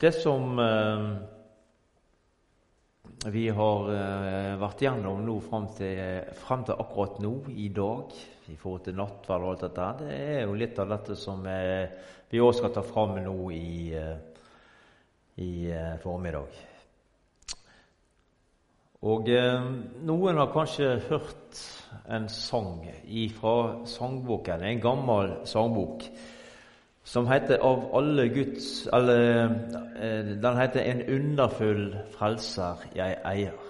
Det som eh, vi har eh, vært gjennom nå frem til, frem til, akkurat nå, i dag, i forhold til nattverd og alt dette, det er jo litt av dette som eh, vi òg skal ta fram nå i, i formiddag. Og noen har kanskje hørt en sang fra sangboken, en gammel sangbok som heter 'Av alle Guds' eller eh, Den heter 'En underfull frelser jeg eier'.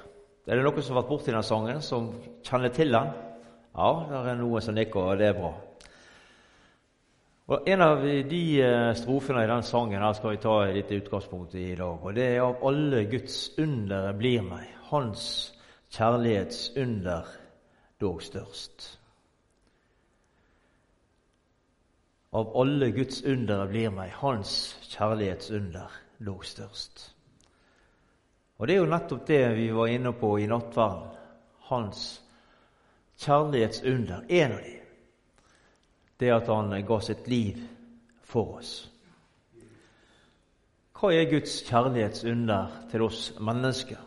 Er det noen som har vært borti den sangen, som kjenner til den? Ja, det er noen som nikker, og det er bra. Og En av de eh, strofene i den sangen her skal vi ta litt utgangspunkt i i dag. og Det er 'Av alle Guds under blir meg, Hans kjærlighets under dog størst'. Av alle Guds undere blir meg Hans kjærlighetsunder lå størst. Og Det er jo nettopp det vi var inne på i nattverden. Hans kjærlighetsunder. En av dem. Det at han ga sitt liv for oss. Hva er Guds kjærlighetsunder til oss mennesker?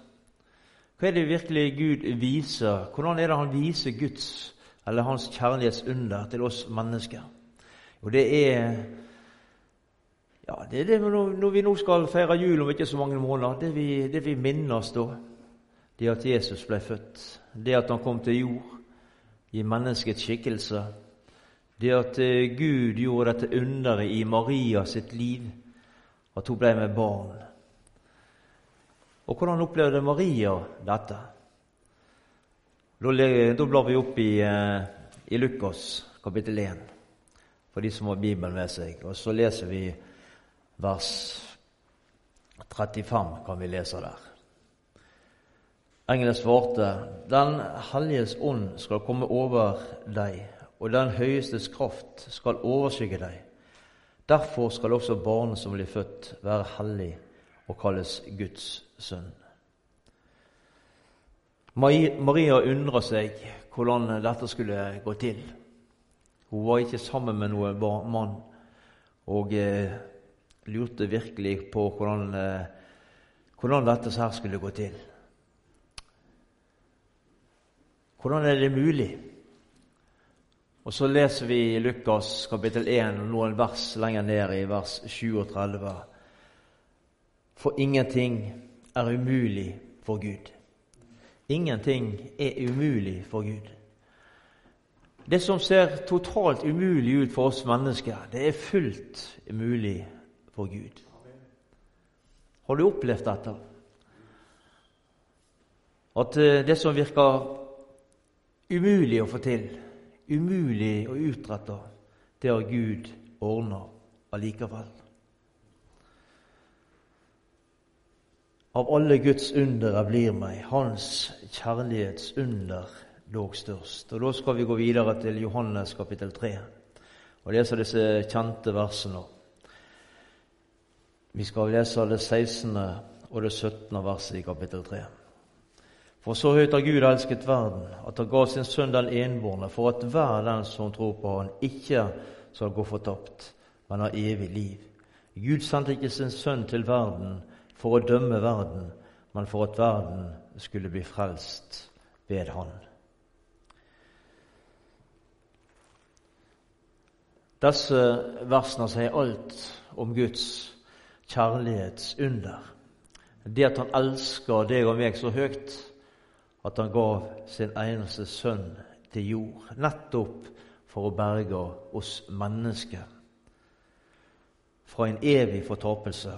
Hva er det virkelig Gud viser? Hvordan er det han viser Guds eller hans kjærlighetsunder til oss mennesker? Og det er ja, det er det når vi nå skal feire jul om ikke så mange måneder, det vi, det vi minnes da, det at Jesus ble født, det at han kom til jord i menneskets skikkelse, det at eh, Gud gjorde dette underet i Maria sitt liv, at hun ble med barn. Og hvordan opplevde Maria dette? Da blar vi opp i, eh, i Lukas kapittel 1 for de som har Bibelen med seg. Og så leser vi vers 35, kan vi lese der. Engelen svarte, Den helliges ånd skal komme over deg, og den høyestes kraft skal overskygge deg. Derfor skal også barnet som blir født, være hellig og kalles Guds sønn. Maria undrer seg hvordan dette skulle gå til. Hun var ikke sammen med noen mann og eh, lurte virkelig på hvordan, eh, hvordan dette her skulle gå til. Hvordan er det mulig? Og Så leser vi i Lukas kapittel 1 og noen vers lenger ned i vers 37. For ingenting er umulig for Gud. Ingenting er umulig for Gud. Det som ser totalt umulig ut for oss mennesker, det er fullt mulig for Gud. Har du opplevd dette? At eh, det som virker umulig å få til, umulig å utrette, det har Gud ordna allikevel. Av alle Guds undere blir meg Hans kjærlighetsunder lå størst. Og Da skal vi gå videre til Johannes kapittel 3 og lese disse kjente versene. Vi skal lese det 16. og det 17. verset i kapittel 3. For så høyt har Gud elsket verden, at han ga sin sønn den enbårne, for at hver den som tror på han ikke skal gå fortapt, men ha evig liv. Gud sendte ikke sin sønn til verden for å dømme verden, men for at verden skulle bli frelst ved Han. Disse versene sier alt om Guds kjærlighetsunder. Det at han elsker deg og meg så høyt at han gav sin eneste sønn til jord, nettopp for å berge oss mennesker fra en evig fortapelse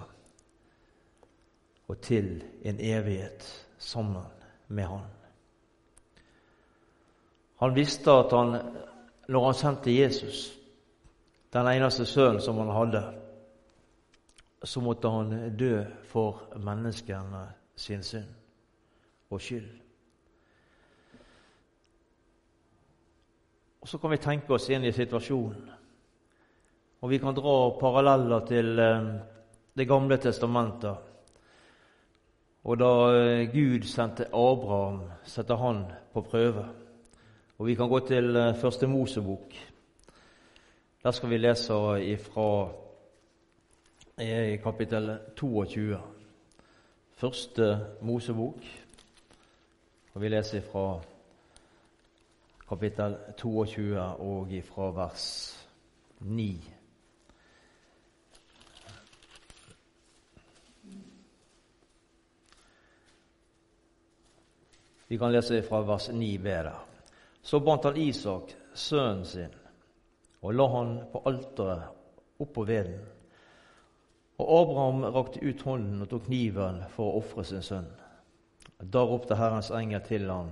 og til en evighet sammen med Han. Han visste at han, når han sendte Jesus den eneste sønnen som han hadde, så måtte han dø for menneskene sin synd og skyld. Og Så kan vi tenke oss inn i situasjonen, og vi kan dra paralleller til eh, Det gamle testamentet. Og da eh, Gud sendte Abraham, sette han på prøve. Og Vi kan gå til eh, Første Mosebok, der skal vi lese fra er i kapittel 22. Første Mosebok. Og Vi leser ifra kapittel 22 og ifra vers 9. Vi kan lese fra vers 9b der. Så bandt han Isak, sønnen sin, og la han på alteret oppå veden. Og Abraham rakte ut hånden og tok kniven for å ofre sin sønn. Da ropte Herrens engel til han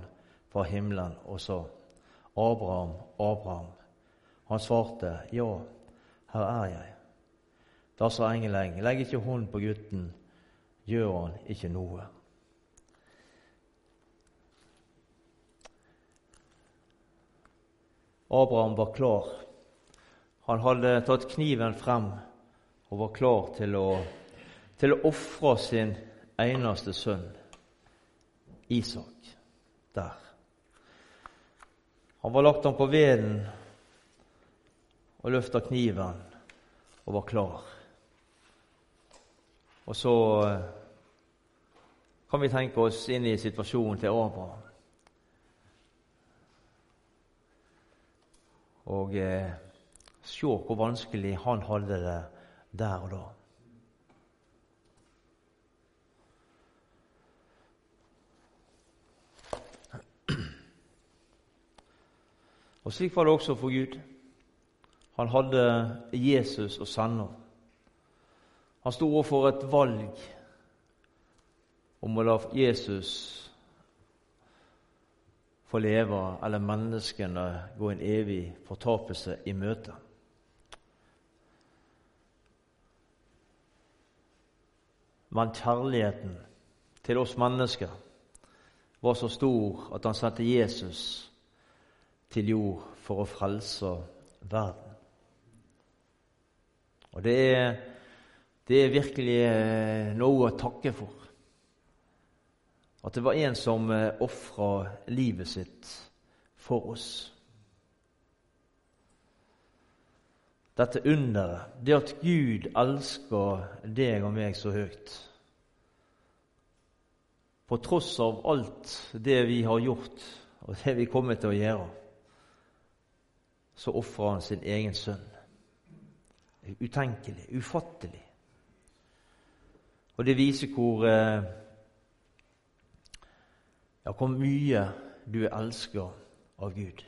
fra himmelen og sa, Abraham, Abraham. Han svarte, Ja, her er jeg. Da sa engelen, legg ikke hånd på gutten, gjør han ikke noe. Abraham var klar. Han hadde tatt kniven frem og var klar til å, til å ofre sin eneste sønn, Isak, der. Han var lagt ham på veden og løfta kniven og var klar. Og så eh, kan vi tenke oss inn i situasjonen til Abraham. og eh, se hvor vanskelig han hadde det der og da. Og Slik var det også for Gud. Han hadde Jesus å sende. Han sto overfor et valg om å la Jesus få leve, eller menneskene gå en evig fortapelse i møte. Men kjærligheten til oss mennesker var så stor at han sendte Jesus til jord for å frelse verden. Og det er, det er virkelig eh, noe å takke for. At det var en som eh, ofra livet sitt for oss. Dette underet, det at Gud elsker deg og meg så høyt. På tross av alt det vi har gjort, og det vi kommer til å gjøre, så ofrer han sin egen sønn. Utenkelig, ufattelig. Og det viser hvor eh, ja, hvor mye du er elska av Gud.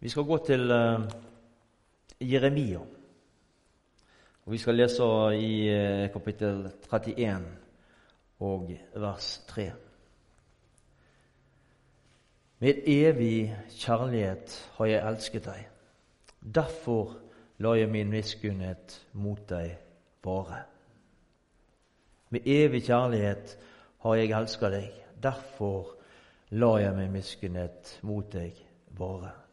Vi skal gå til uh, Jeremia. Og Vi skal lese i uh, kapittel 31 og vers 3. Med evig kjærlighet har jeg elsket deg. Derfor lar jeg min miskunnhet mot deg vare. Med evig kjærlighet har jeg elsket deg. Derfor lar jeg min miskunnhet mot deg vare.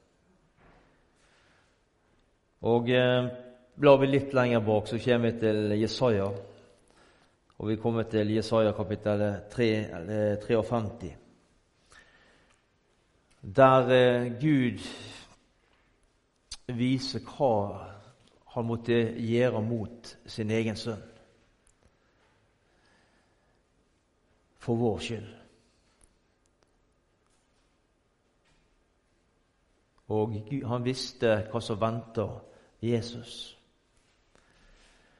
Og eh, Blar vi litt lenger bak, så kommer vi til Jesaja. Og vi kommer til Jesaja kapittel 3, 53. Der eh, Gud viser hva han måtte gjøre mot sin egen sønn. for vår skyld. Og han visste hva som venta Jesus.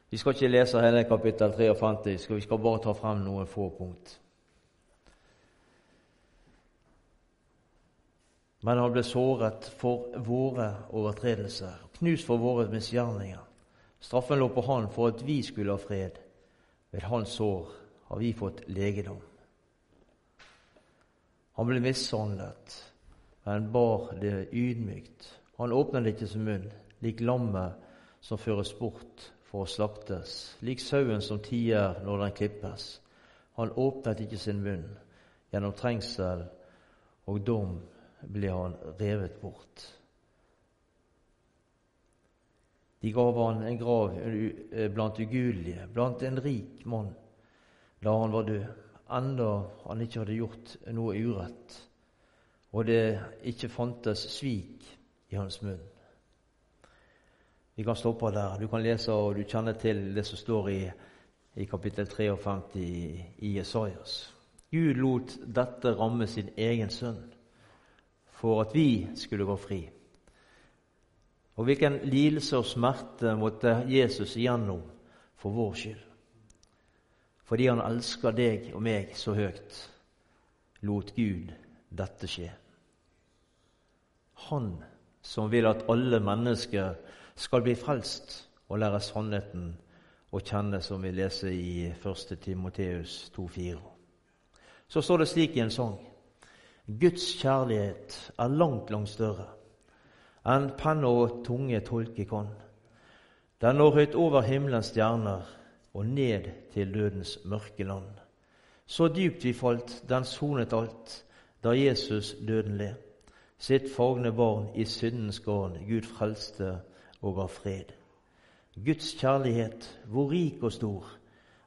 Vi skal ikke lese hele kapittel 53, vi skal bare ta frem noen få punkt. Men han ble såret for våre overtredelser, knust for våre misgjerninger. Straffen lå på han for at vi skulle ha fred. Ved hans sår har vi fått legedom. Han ble mishandlet, men bar det ydmykt. Han åpnet ikke sin munn, lik lammet som føres bort for å slaktes, lik sauen som tier når den klippes. Han åpnet ikke sin munn. Gjennom trengsel og dom ble han revet bort. De gav han en grav blant ugudelige, blant en rik mann, da han var død enda han ikke hadde gjort noe urett, og det ikke fantes svik i hans munn. Vi kan stoppe der. Du kan lese og du kjenner til det som står i, i kapittel 53 i, Jesajas. Gud lot dette ramme sin egen sønn for at vi skulle gå fri. Og hvilken lidelse og smerte måtte Jesus igjennom for vår skyld. Fordi han elsker deg og meg så høyt, lot Gud dette skje. Han som vil at alle mennesker skal bli frelst og lære sannheten å kjenne, som vi leser i 1. Timoteus 2,4. Så står det slik i en sang Guds kjærlighet er langt, langt større enn penn og tunge tolke kan. Den når høyt over himmelens stjerner og ned til dødens mørke land. Så dypt vi falt, den sonet alt, da Jesus døden led. Sitt fagne barn i syndens garn Gud frelste og av fred. Guds kjærlighet, hvor rik og stor,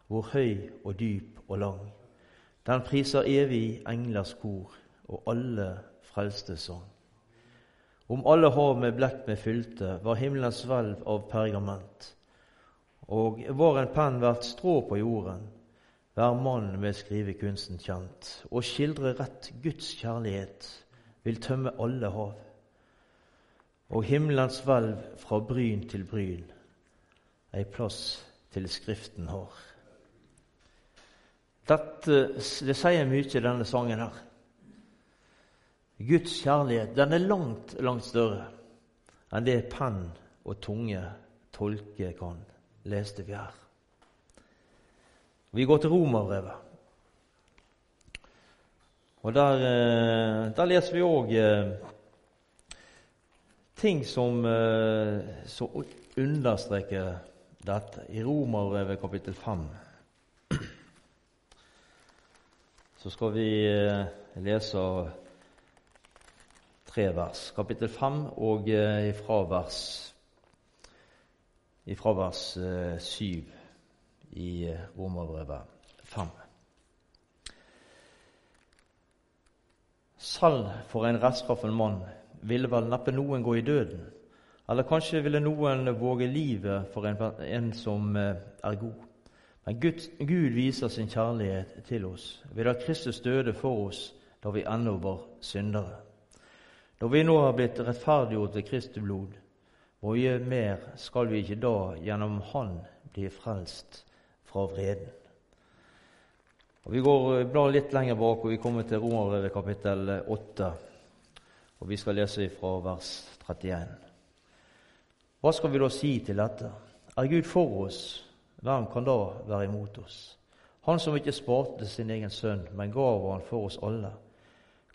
hvor høy og dyp og lang. Den priser evig englers kor og alle frelste sang. Om alle hav med blekk med fylte, var himmelens hvelv av pergament. Og var en penn hvert strå på jorden, hver mann med skrivekunsten kjent, og skildre rett Guds kjærlighet vil tømme alle hav. Og himmelens hvelv fra bryn til bryn, ei plass til Skriften har. Dette, det sier mye, i denne sangen her. Guds kjærlighet den er langt, langt større enn det penn og tunge tolke kan, leste vi her. Vi går til Romerbrevet. Og der, eh, der, leser vi òg ting som, eh, som understreker dette. I Romerbrevet kapittel 5 så skal vi lese tre vers. Kapittel 5 og ifra vers, ifra vers 7 i Romerbrevet 5. Selv for en rettskaffen mann ville vel neppe noen gå i døden, eller kanskje ville noen våge livet for en, en som eh, er god. Men Gud, Gud, viser sin kjærlighet til oss ved at Kristus døde for oss da vi ennå var syndere. Når vi nå har blitt rettferdiggjort ved Kristi blod, mye mer skal vi ikke da gjennom Han bli frelst fra vreden. Og Vi går eh, blar litt lenger bak, og vi kommer til Romerbrevet kapittel 8. Og Vi skal lese fra vers 31. Hva skal vi da si til dette? Er Gud for oss, hvem kan da være imot oss? Han som ikke sparte sin egen sønn, men gav han for oss alle.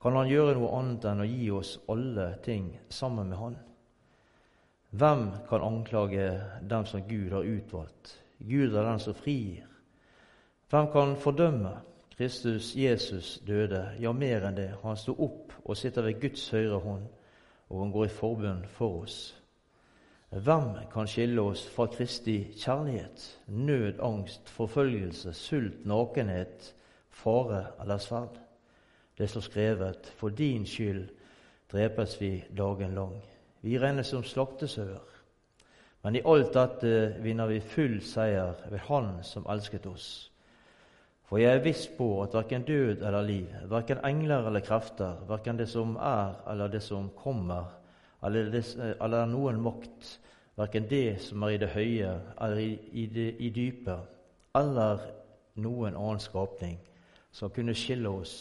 Kan han gjøre noe annet enn å gi oss alle ting sammen med han? Hvem kan anklage dem som Gud har utvalgt? Gud er den som frigir. Hvem kan fordømme? Kristus Jesus døde, ja, mer enn det. Han sto opp og sitter ved Guds høyre hånd, og han går i forbund for oss. Hvem kan skille oss fra Kristi kjærlighet? Nød, angst, forfølgelse, sult, nakenhet, fare eller sverd? Det står skrevet, for din skyld drepes vi dagen lang. Vi regnes som slaktesauer. Men i alt dette vinner vi full seier ved Han som elsket oss. For jeg er viss på at verken død eller liv, verken engler eller krefter, verken det som er eller det som kommer, eller, det, eller noen makt, verken det som er i det høye eller i, i det i dypet, eller noen annen skapning, som kunne skille oss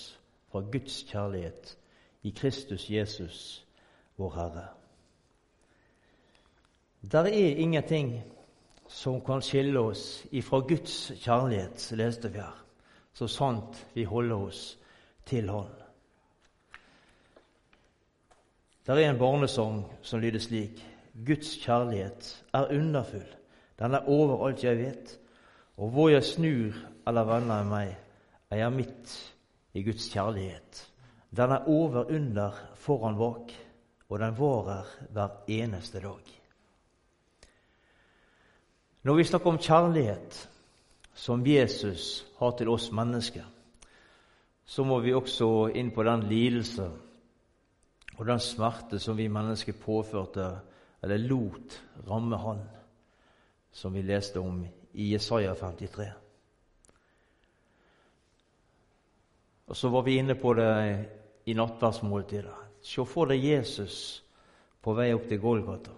fra Guds kjærlighet i Kristus Jesus, vår Herre. Der er ingenting som kan skille oss ifra Guds kjærlighet, leste vi her, så sant vi holder oss til Han. Der er en barnesang som lyder slik.: Guds kjærlighet er underfull, den er over alt jeg vet, og hvor jeg snur eller vender meg, er jeg midt i Guds kjærlighet. Den er over, under, foran, bak, og den varer hver eneste dag. Når vi snakker om kjærlighet som Jesus har til oss mennesker, så må vi også inn på den lidelse og den smerte som vi mennesker påførte eller lot ramme han, som vi leste om i Jesaja 53. Og så var vi inne på det i nattverdsmåltidet. Se for deg Jesus på vei opp til Golgata.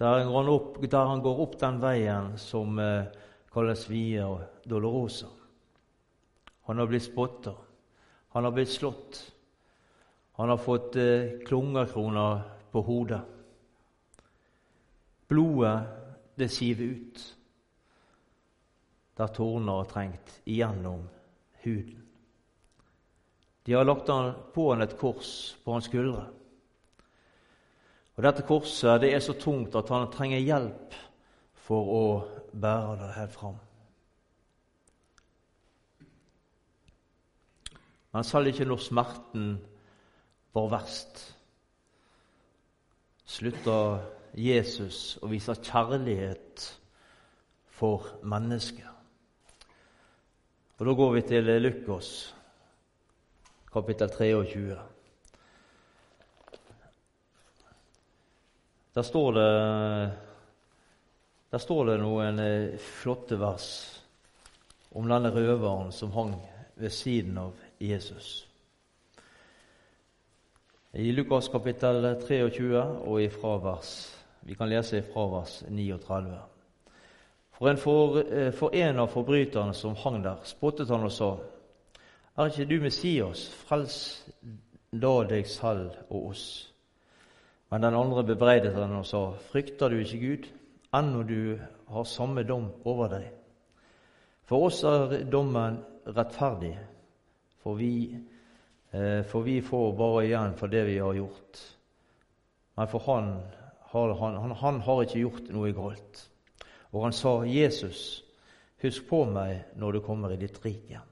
Der han, opp, der han går opp den veien som eh, kalles Via Dolorosa. Han har blitt spotta. Han har blitt slått. Han har fått eh, klungerkroner på hodet. Blodet, det siver ut der torner har trengt igjennom huden. De har lagt på han et kors på hans skuldre. Og Dette korset det er så tungt at han trenger hjelp for å bære det helt fram. Men selv ikke når smerten var verst, slutta Jesus å vise kjærlighet for mennesker. Og Da går vi til Lukas kapittel 23. Der står det, der står det noen eh, flotte vers om denne røveren som hang ved siden av Jesus. I Lukas kapittel 23 og ifra vers Vi kan lese i vers 39. For en, for, eh, for en av forbryterne som hang der, spottet han og sa:" Er ikke du Messias? Frels da deg selv og oss. Men den andre bebreidet han og sa, Frykter du ikke Gud, ennå du har samme dom over deg? For oss er dommen rettferdig, for vi, eh, for vi får bare igjen for det vi har gjort. Men for han har, han, han har ikke gjort noe galt. Og han sa, Jesus, husk på meg når du kommer i ditt rike.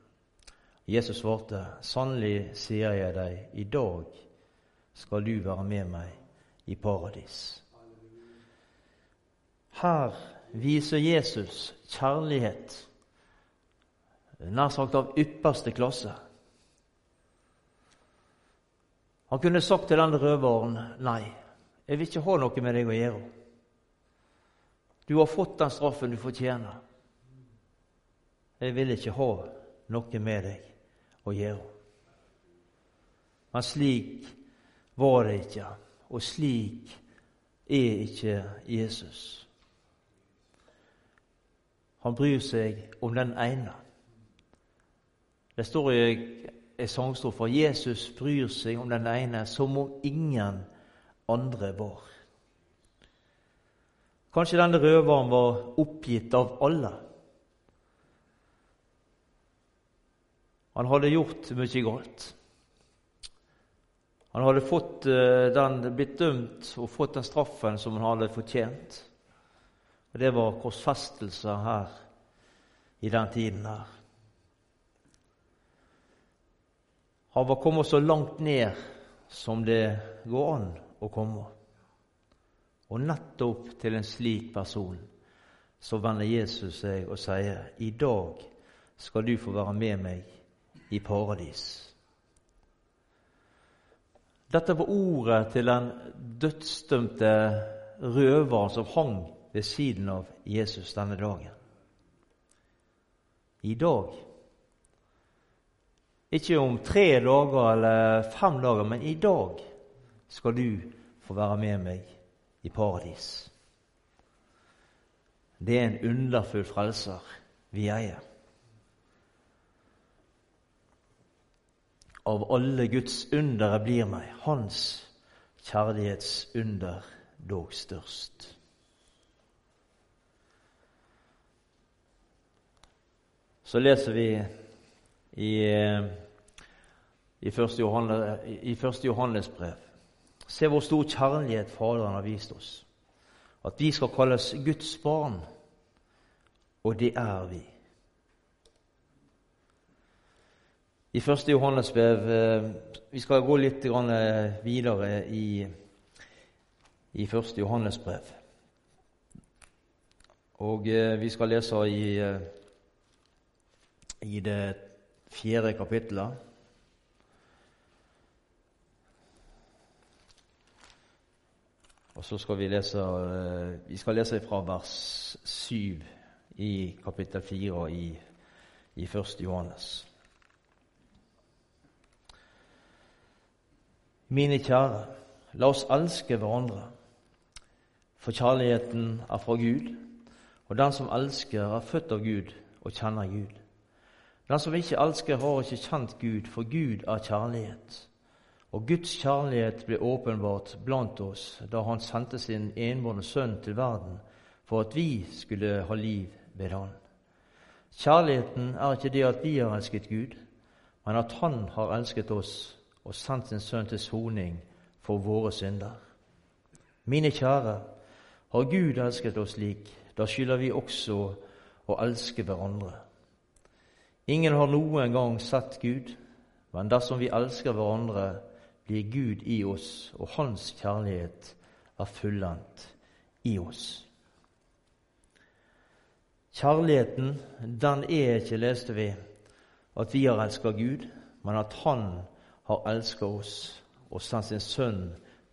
Jesus svarte, 'Sannelig sier jeg deg, i dag skal du være med meg i paradis.' Her viser Jesus kjærlighet, nær sagt av ypperste klasse. Han kunne sagt til den røveren, 'Nei, jeg vil ikke ha noe med deg å gjøre.' Du har fått den straffen du fortjener. Jeg vil ikke ha noe med deg å gjøre. Men slik var det ikke, og slik er ikke Jesus. Han bryr seg om den ene. Det står i en sangstrofe Jesus bryr seg om den ene som om ingen andre var. Kanskje denne røveren var oppgitt av alle. Han hadde gjort mye galt. Han hadde eh, den, blitt dømt og fått den straffen som han hadde fortjent. Og Det var korsfestelser her i den tiden her. Han var kommet så langt ned som det går an å komme. Og nettopp til en slik person så vender Jesus seg og sier, 'I dag skal du få være med meg i paradis. Dette var ordet til den dødsdømte røveren som hang ved siden av Jesus denne dagen. I dag. Ikke om tre dager eller fem dager, men i dag skal du få være med meg i paradis. Det er en underfull frelser vi eier. av alle Guds undere blir meg Hans kjærlighetsunder dog størst. Så leser vi i, i, første, Johannes, i første Johannes brev Se hvor stor kjærlighet Faderen har vist oss. At vi skal kalles Guds barn, og det er vi. i første Johannes brev eh, Vi skal gå litt eh, videre i, i første Johannes brev. Og eh, vi skal lese i, i det fjerde kapittelet. Og så skal vi lese Vi skal lese fra vers 7 i kapittel 4 i, i 1. Johannes. Mine kjære, la oss elske hverandre, for kjærligheten er fra Gud, og den som elsker, er født av Gud og kjenner Gud. Den som ikke elsker, har ikke kjent Gud, for Gud er kjærlighet. Og Guds kjærlighet ble åpenbart blant oss da Han sendte sin enbårne sønn til verden for at vi skulle ha liv ved Han. Kjærligheten er ikke det at vi har elsket Gud, men at Han har elsket oss og sendt sin sønn til soning for våre synder. Mine kjære, har Gud elsket oss slik, da skylder vi også å elske hverandre. Ingen har noen gang sett Gud, men dersom vi elsker hverandre, blir Gud i oss, og Hans kjærlighet er fullendt i oss. Kjærligheten, den er ikke, leste vi, at vi har elska Gud, men at Han har elska oss og sendt sin sønn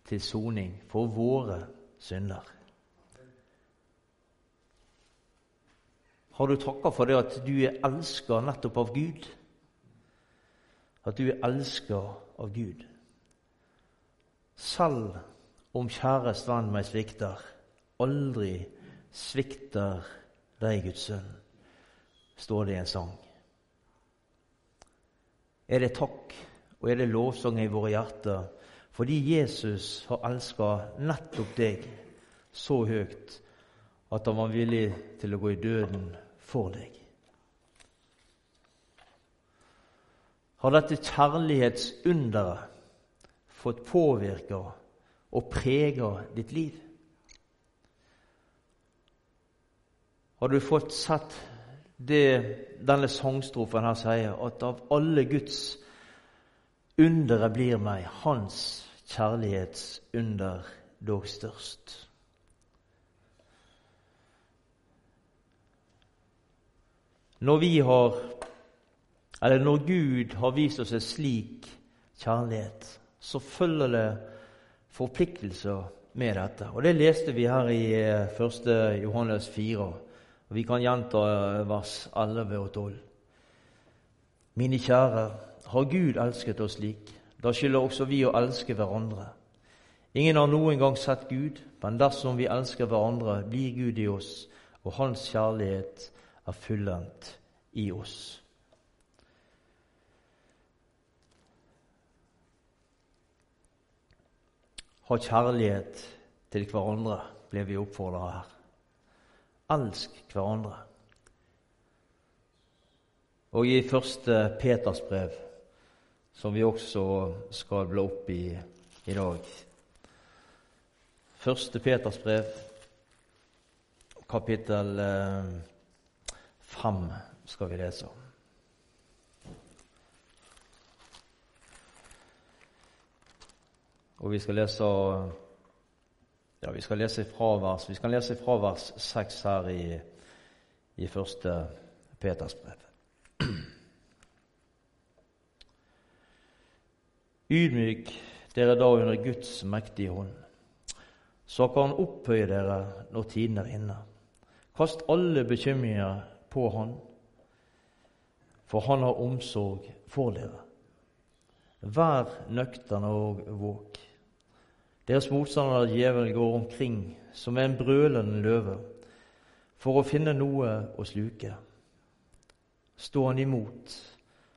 til soning for våre synder. Har du takka for det at du er elska nettopp av Gud? At du er elska av Gud? Selv om kjærest venn meg svikter, aldri svikter deg, Guds sønn, står det i en sang. Er det takk og er det lovsang i våre hjerter fordi Jesus har elska nettopp deg så høyt at han var villig til å gå i døden for deg. Har dette kjærlighetsunderet fått påvirke og prege ditt liv? Har du fått sett det denne sangstrofen her sier, at av alle Guds undere blir meg Hans kjærlighetsunder dog størst. Når vi har, eller når Gud har vist oss en slik kjærlighet, så følger det forpliktelser med dette. Og Det leste vi her i 1. Eh, Johannes 4. og Vi kan gjenta eh, vers 11 og 12. Mine kjære, har Gud elsket oss slik, da skylder også vi å elske hverandre. Ingen har noen gang sett Gud, men dersom vi elsker hverandre, blir Gud i oss, og Hans kjærlighet er fullendt i oss. Ha kjærlighet til hverandre, blir vi oppfordra her. Elsk hverandre. Og i første Peters brev som vi også skal bla opp i i dag. Første Peters brev, kapittel eh, fem, skal vi lese. om. Og vi skal lese ja, vi skal lese fra vi skal lese fra vers 6 her i, i første Peters brev. Ydmyk dere da under Guds mektige hånd. Så kan Han opphøye dere når tiden er inne. Kast alle bekymringer på Han, for Han har omsorg for dere. Vær nøkterne og våk. Deres motstander djevelen går omkring som en brølende løve for å finne noe å sluke. Stå han imot,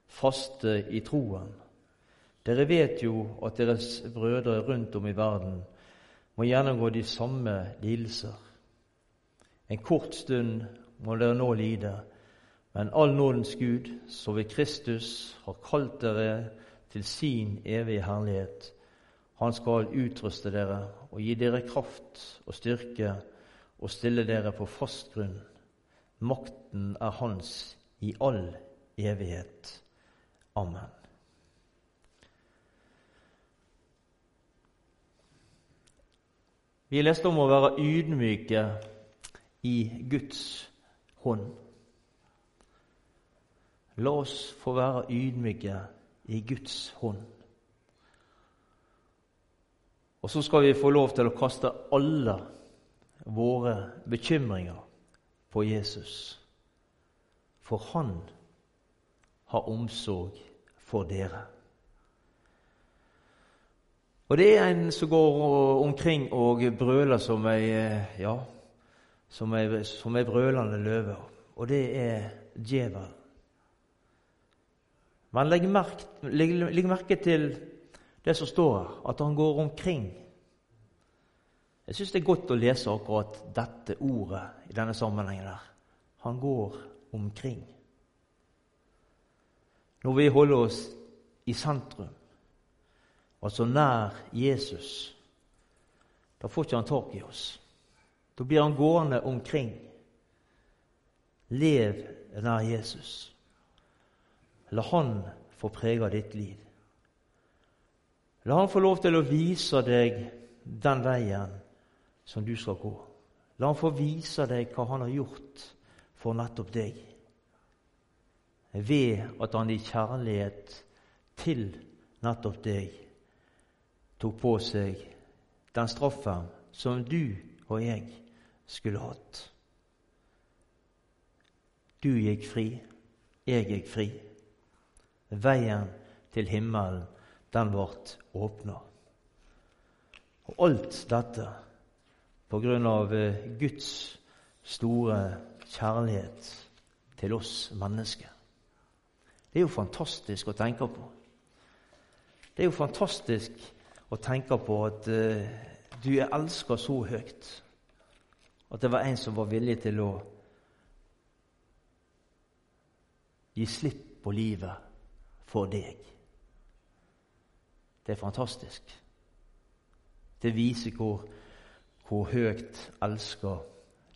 faste i troen dere vet jo at deres brødre rundt om i verden må gjennomgå de samme lidelser. En kort stund må dere nå lide, men all nådens Gud, så ved Kristus har kalt dere til sin evige herlighet. Han skal utruste dere og gi dere kraft og styrke og stille dere på fast grunn. Makten er hans i all evighet. Amen. Vi leste om å være ydmyke i Guds hånd. La oss få være ydmyke i Guds hånd. Og så skal vi få lov til å kaste alle våre bekymringer på Jesus. For han har omsorg for dere. Og det er en som går omkring og brøler som ei, ja, som er, som er brølende løve, og det er djevelen. Men legg merke, legg, legg merke til det som står her, at han går omkring. Jeg syns det er godt å lese akkurat dette ordet i denne sammenhengen. der. Han går omkring. Når vi holder oss i sentrum, altså nær Jesus, da får ikke han tak i oss. Da blir han gående omkring. Lev nær Jesus. La han få prege ditt liv. La han få lov til å vise deg den veien som du skal gå. La han få vise deg hva han har gjort for nettopp deg. Ved at han i kjærlighet til nettopp deg tok på seg den straffen som du og jeg skulle hatt. Du gikk fri, jeg gikk fri. Veien til himmelen, den ble åpna. Og alt dette på grunn av eh, Guds store kjærlighet til oss mennesker. Det er jo fantastisk å tenke på. Det er jo fantastisk å tenke på at uh, du er elska så høyt at det var en som var villig til å gi slipp på livet for deg. Det er fantastisk. Det viser hvor, hvor høyt elska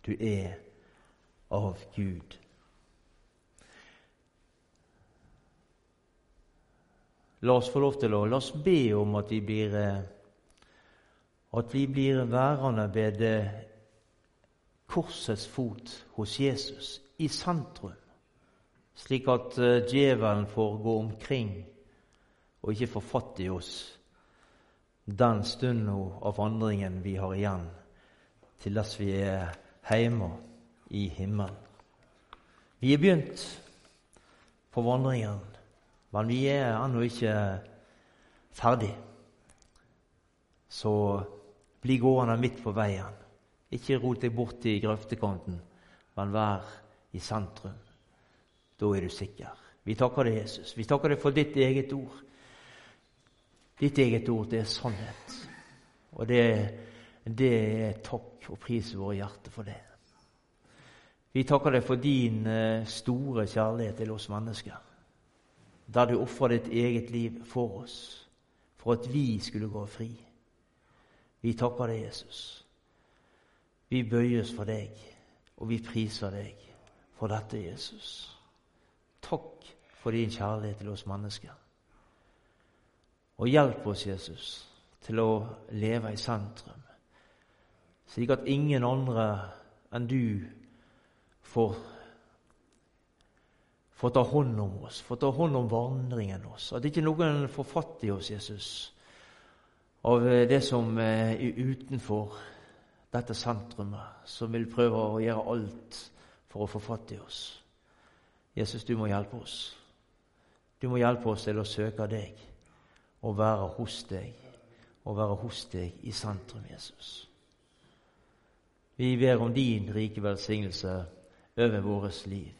du er av Gud. La oss få lov til å la oss be om at vi blir, eh, at vi blir værende ved eh, korsets fot hos Jesus, i sentrum slik at uh, djevelen får gå omkring og ikke få fatt i oss den stunden av vandringen vi har igjen, til dess vi er hjemme i himmelen. Vi er begynt på vandringen, men vi er ennå ikke ferdig. Så bli gående midt på veien. Ikke rot deg bort i grøftekanten, men vær i sentrum. Da er du sikker. Vi takker deg, Jesus. Vi takker deg for ditt eget ord. Ditt eget ord, det er sannhet. Og det, det er takk og pris i våre hjerter for det. Vi takker deg for din eh, store kjærlighet til oss mennesker. Der du ofra ditt eget liv for oss, for at vi skulle gå fri. Vi takker deg, Jesus. Vi bøyes for deg, og vi priser deg for dette, Jesus. Takk for din kjærlighet til oss mennesker. Og hjelp oss, Jesus, til å leve i sentrum, slik at ingen andre enn du får, får ta hånd om oss, får ta hånd om vandringen oss. At ikke noen får fatt i oss, Jesus, av det som er utenfor dette sentrumet, som vil prøve å gjøre alt for å få fatt i oss. Jesus, du må hjelpe oss. Du må hjelpe oss til å søke deg og være hos deg, og være hos deg i sentrum, Jesus. Vi ber om din rike velsignelse over vårt liv.